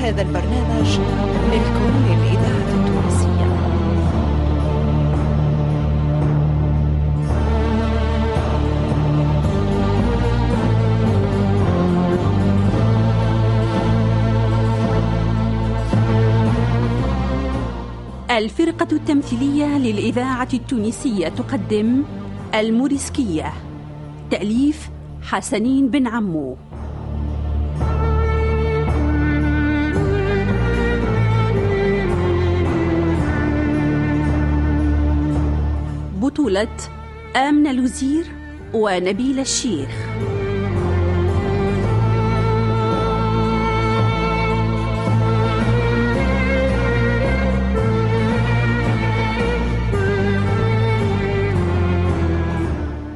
هذا البرنامج ملك للإذاعة التونسية. الفرقة التمثيلية للإذاعة التونسية تقدم الموريسكية. تأليف حسنين بن عمو. بطولة آمنة لوزير ونبيل الشيخ.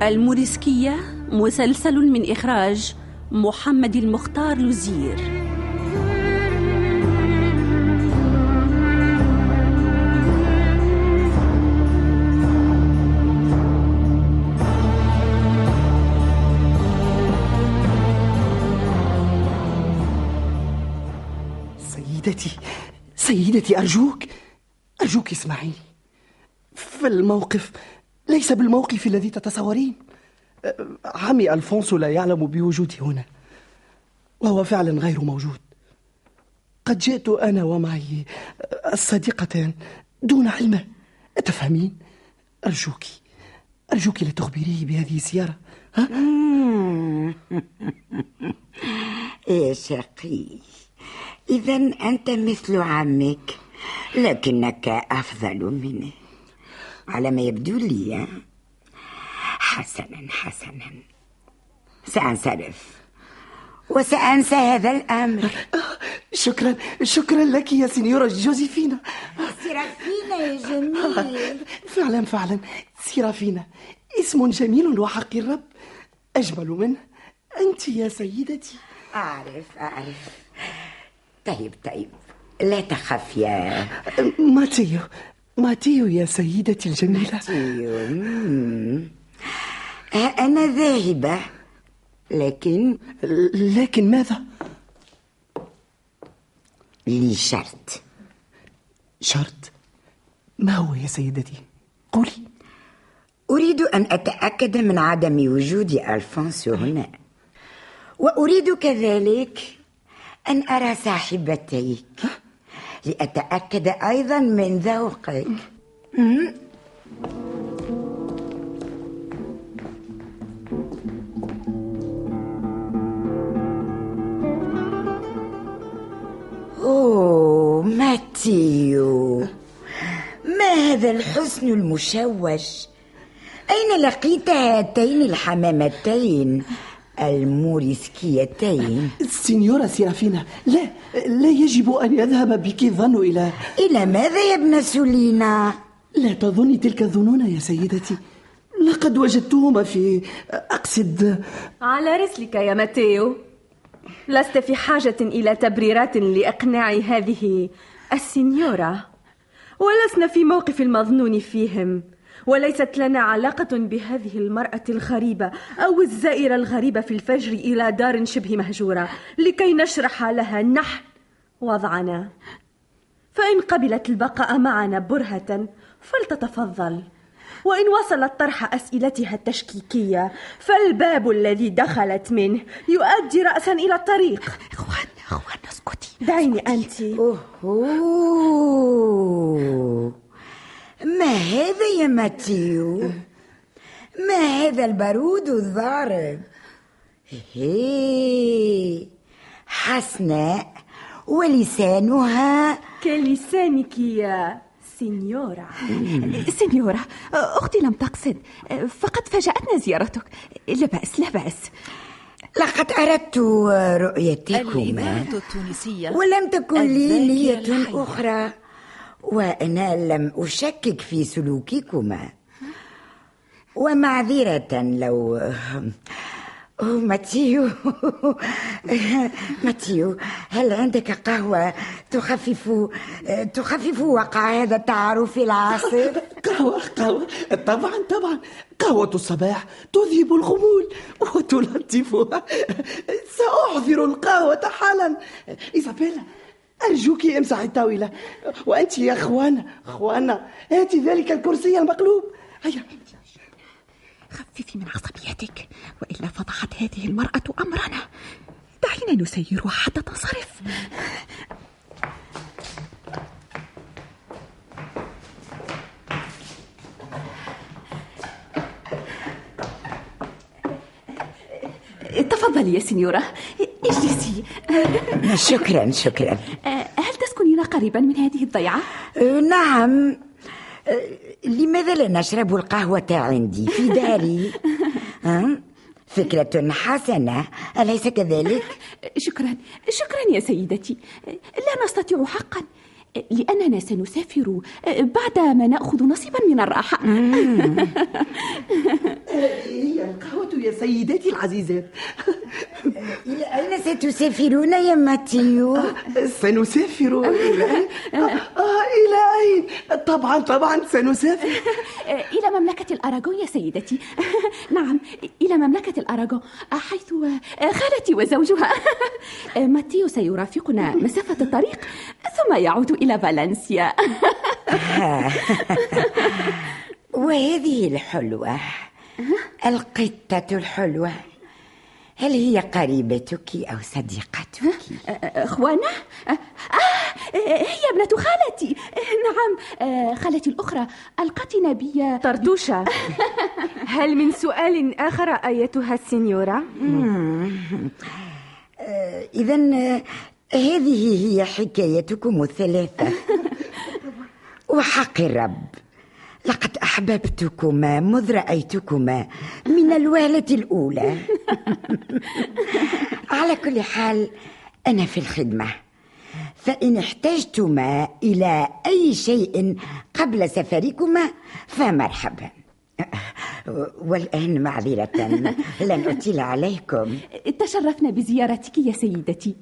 الموريسكية مسلسل من إخراج محمد المختار لوزير سيدتي سيدتي أرجوك أرجوك اسمعيني فالموقف ليس بالموقف الذي تتصورين. عمي ألفونسو لا يعلم بوجودي هنا وهو فعلا غير موجود. قد جئت أنا ومعي الصديقتان دون علمه تفهمين؟ أرجوك أرجوك لتخبريه بهذه الزيارة. ها؟ يا شقي. إذا أنت مثل عمك لكنك أفضل منه على ما يبدو لي حسنا حسنا. سأنصرف. وسأنسى هذا الأمر. شكرا شكرا لك يا سينيورا جوزيفينا. سيرافينا يا جميل. فعلا فعلا. سيرافينا اسم جميل وحق الرب. أجمل منه أنت يا سيدتي. أعرف أعرف. طيب طيب. لا تخف يا ماتيو ماتيو يا سيدتي الجميلة. ماتيو مم. أنا ذاهبة. لكن؟ لكن ماذا؟ لي شرط. شرط؟ ما هو يا سيدتي؟ قولي. أريد أن أتأكد من عدم وجود ألفونسو هنا. وأريد كذلك أن أرى صاحبتيك. لأتأكد أيضا من ذوقك. أوه ماتيو. ما هذا الحسن المشوش؟ أين لقيت هاتين الحمامتين؟ الموريسكيتين. سينيورا سيرافينا لا لا يجب أن يذهب بك الظن إلى إلى ماذا يا ابن سولينا؟ لا تظني تلك الظنون يا سيدتي. لقد وجدتهما في أقصد على رسلك يا ماتيو. لست في حاجة إلى تبريرات لإقناع هذه السنيورة ولسنا في موقف المظنون فيهم. وليست لنا علاقة بهذه المرأة الغريبة أو الزائرة الغريبة في الفجر إلى دار شبه مهجورة. لكي نشرح لها نحن وضعنا. فإن قبلت البقاء معنا برهة فلتتفضل. وإن وصلت طرح أسئلتها التشكيكية فالباب الذي دخلت منه يؤدي رأسا إلى الطريق. إخوان إخوان اسكتي. دعيني أنت أوه. ما هذا يا ماتيو؟ ما هذا البارود الضارب هي حسناء ولسانها كلسانك يا سينيورا. سينيورا أختي لم تقصد فقد فاجأتنا زيارتك. لا بأس لا بأس. لقد أردت رؤيتكما. الإذاعة التونسية. ولم تكن لي نية. أخرى. وأنا لم أشكك في سلوككما. ومعذرة لو أوه ماتيو. ماتيو هل عندك قهوة تخفف تخفف وقع هذا التعارف العاصف؟ قهوة قهوة. طبعا طبعا. قهوة الصباح تذهب الخمول وتلطفها. سأحضر القهوة حالا. إيزابيلا أرجوك امسحي الطاولة وأنت يا أخوانا أخوانا هاتي ذلك الكرسي المقلوب. هيا. خففي من عصبيتك وإلا فضحت هذه المرأة أمرنا. دعينا نسيرها حتى تنصرف. تفضلي يا سنيورة اجلسي شكرا شكرا. هل تسكنين قريبا من هذه الضيعة؟ نعم. لماذا لا نشرب القهوة عندي في داري؟ فكرة حسنة. أليس كذلك؟ شكرا شكرا يا سيدتي. لا نستطيع حقا لأننا سنسافر بعدما نأخذ نصيبا من الراحة. هي القهوة يا سيداتي العزيزات إلى أين ستسافرون يا ماتيو؟ سنسافر إلى أين؟ آه إلى أين؟ طبعا طبعا سنسافر إلى مملكة الأراغون يا سيدتي نعم إلى مملكة الأراغون حيث خالتي وزوجها ماتيو سيرافقنا مسافة الطريق ثم يعود إلى فالنسيا وهذه الحلوة القطة الحلوة. هل هي قريبتك أو صديقتك؟ أخوانا؟ آه هي ابنة خالتي. نعم. خالتي الأخرى ألقتنا بي طرطوشة. هل من سؤال آخر أيتها السنيورة؟ إذا هذه هي حكايتكم الثلاثة. وحق الرب. لقد أحببتكما مذ رأيتكما من الوهلة الأولى. على كل حال أنا في الخدمة. فإن احتجتما إلى أي شيء قبل سفركما فمرحبا. والآن معذرة لن أطيل عليكم. تشرفنا بزيارتك يا سيدتي.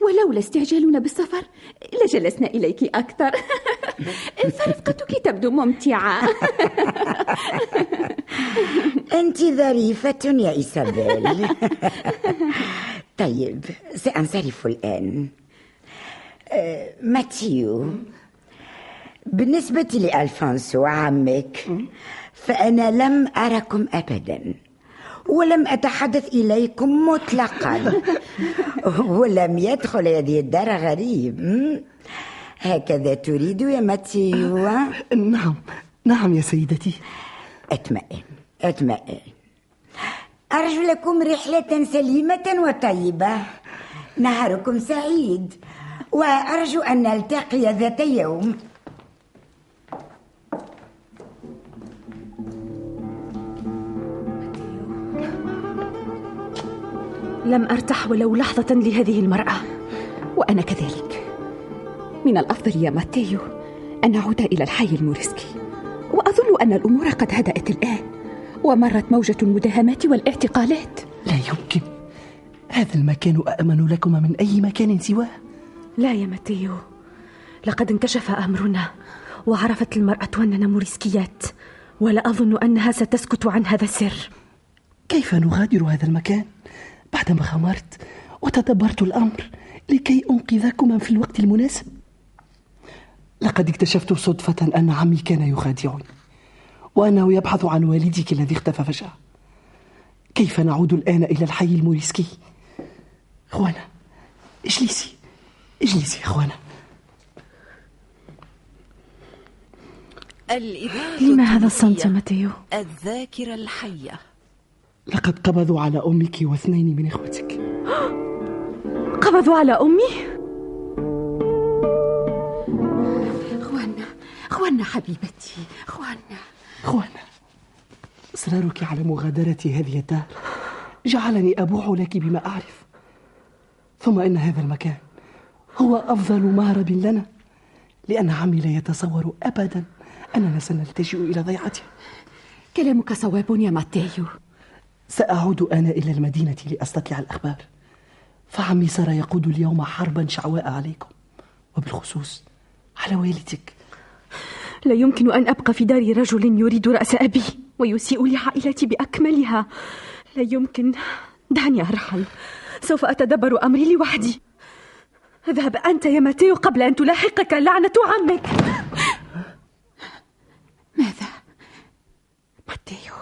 ولولا استعجالنا بالسفر لجلسنا إليك أكثر. فرفقتك تبدو ممتعة. أنت ظريفة يا إيسابيل. طيب سأنصرف الآن. أه، ماتيو بالنسبة لألفونسو عمك فأنا لم أركم أبدا ولم أتحدث إليكم مطلقا. ولم يدخل هذه الدار غريب? هكذا تريد يا ماتيو نعم نعم يا سيدتي. اطمئن اطمئن أرجو لكم رحلة سليمة وطيبة. نهاركم سعيد. وأرجو أن نلتقي ذات يوم. لم أرتح ولو لحظة لهذه المرأة. وأنا كذلك. من الأفضل يا ماتيو أن نعود إلى الحي الموريسكي. وأظن أن الأمور قد هدأت الآن ومرت موجة المداهمات والاعتقالات. لا يمكن. هذا المكان أأمن لكما من أي مكان سواه؟ لا يا ماتيو. لقد انكشف أمرنا وعرفت المرأة أننا موريسكيات ولا أظن أنها ستسكت عن هذا السر. كيف نغادر هذا المكان؟ بعدما خمرت وتدبرت الأمر لكي أنقذكما في الوقت المناسب. لقد اكتشفت صدفة أن عمي كان يخادعني وأنه يبحث عن والدك الذي اختفى فجأة كيف نعود الآن إلى الحي الموريسكي إخوانا اجلسي اجلسي إخوانا الإذاعة لما هذا الصمت. ماتيو؟ الذاكرة الحية لقد قبضوا على أمك واثنين من إخوتك قبضوا على أمي؟ أخوانا حبيبتي. أخوانا. إخوانا إصرارك على مغادرة هذه الدار جعلني أبوح لك بما أعرف. ثم إن هذا المكان هو أفضل مهرب لنا لأن عمي لا يتصور أبدا أننا سنلتجئ إلى ضيعته. كلامك صواب يا ماتيو. سأعود أنا إلى المدينة لأستطلع الأخبار. فعمي صار يقود اليوم حربا شعواء عليكم وبالخصوص على والدك. لا يمكن أن أبقى في دار رجل يريد رأس أبي ويسيء لعائلتي بأكملها. لا يمكن. دعني أرحل. سوف أتدبر أمري لوحدي. اذهب أنت يا ماتيو قبل أن تلاحقك لعنة عمك. ماذا؟ ماتيو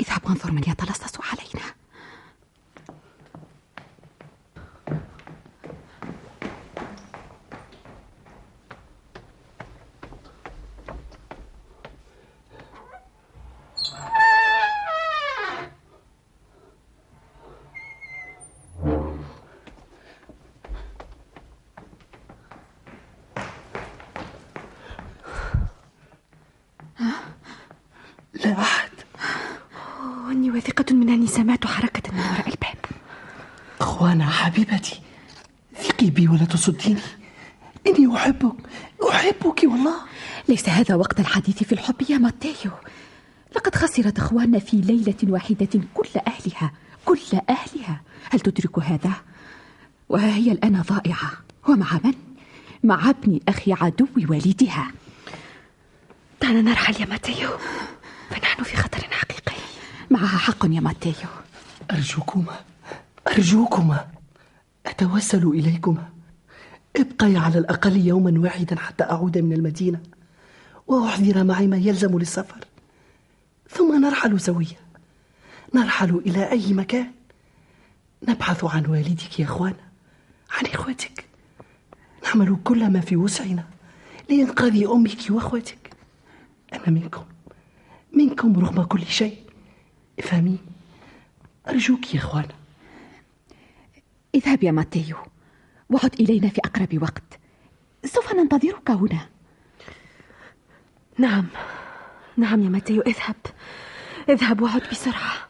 اذهب وانظر من يتلصص علينا. أخوانا حبيبتي. ثقي بي ولا تصديني؟ إني أحبك. أحبك والله. ليس هذا وقت الحديث في الحب يا ماتيو. لقد خسرت إخواننا في ليلة واحدة كل أهلها. كل أهلها. هل تدرك هذا؟ وها هي الآن ضائعة. ومع من؟ مع ابن أخي عدو والدها. دعنا نرحل يا ماتيو. فنحن في خطر حقيقي. معها حق يا ماتيو. أرجوكما. أرجوكما أتوسل إليكما. ابقي على الأقل يوما واحدا حتى أعود من المدينة وأحضر معي ما يلزم للسفر. ثم نرحل سويا. نرحل إلى أي مكان؟ نبحث عن والدك يا أخوانا عن إخوتك. نعمل كل ما في وسعنا لإنقاذ أمك وأخوتك. أنا منكم منكم رغم كل شيء. افهمي أرجوك يا أخوانا. اذهب يا ماتيو. وعد إلينا في أقرب وقت. سوف ننتظرك هنا. نعم. نعم يا ماتيو اذهب. اذهب وعد بسرعة.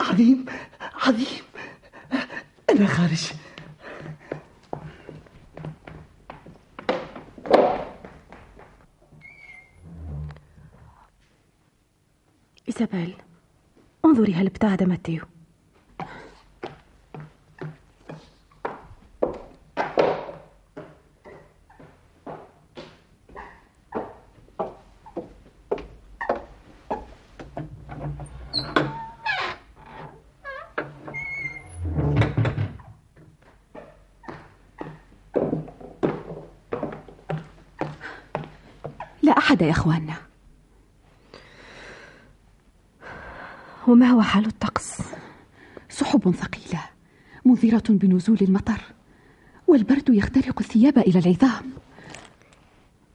عظيم عظيم. أنا خارج. إيزابيل انظري هل ابتعد ماتيو. احد يا إخواننا؟ وما هو حال الطقس؟ سحب ثقيلة منذرة بنزول المطر والبرد يخترق الثياب إلى العظام.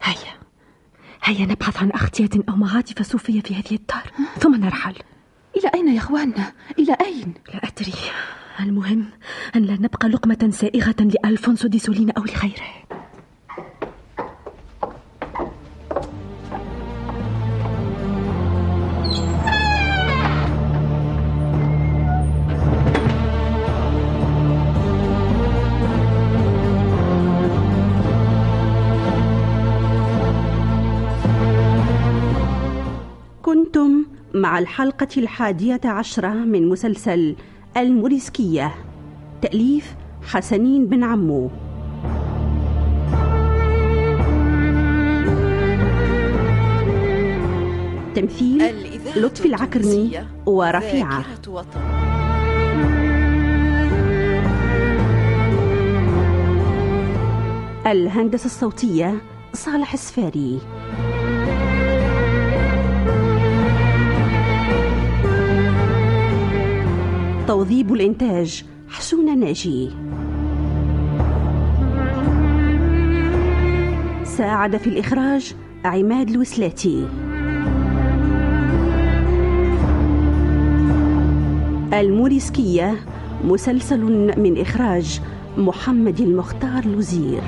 هيا هيا نبحث عن أغطية أو معاطف صوفية في هذه الدار. ثم نرحل. إلى أين يا إخواننا؟ إلى أين؟ لا أدري. المهم أن لا نبقى لقمة سائغة لألفونسو دي سولينا أو لغيره. مع الحلقة الحادية عشرة من مسلسل الموريسكية. تأليف حسنين بن عمو. تمثيل لطفي العكرمي ورفيعة. الهندسة الصوتية صالح السفاري. توظيب الإنتاج. حسون ناجي. ساعد في الإخراج عماد الوسلاتي. الموريسكية مسلسل من إخراج محمد المختار لوزير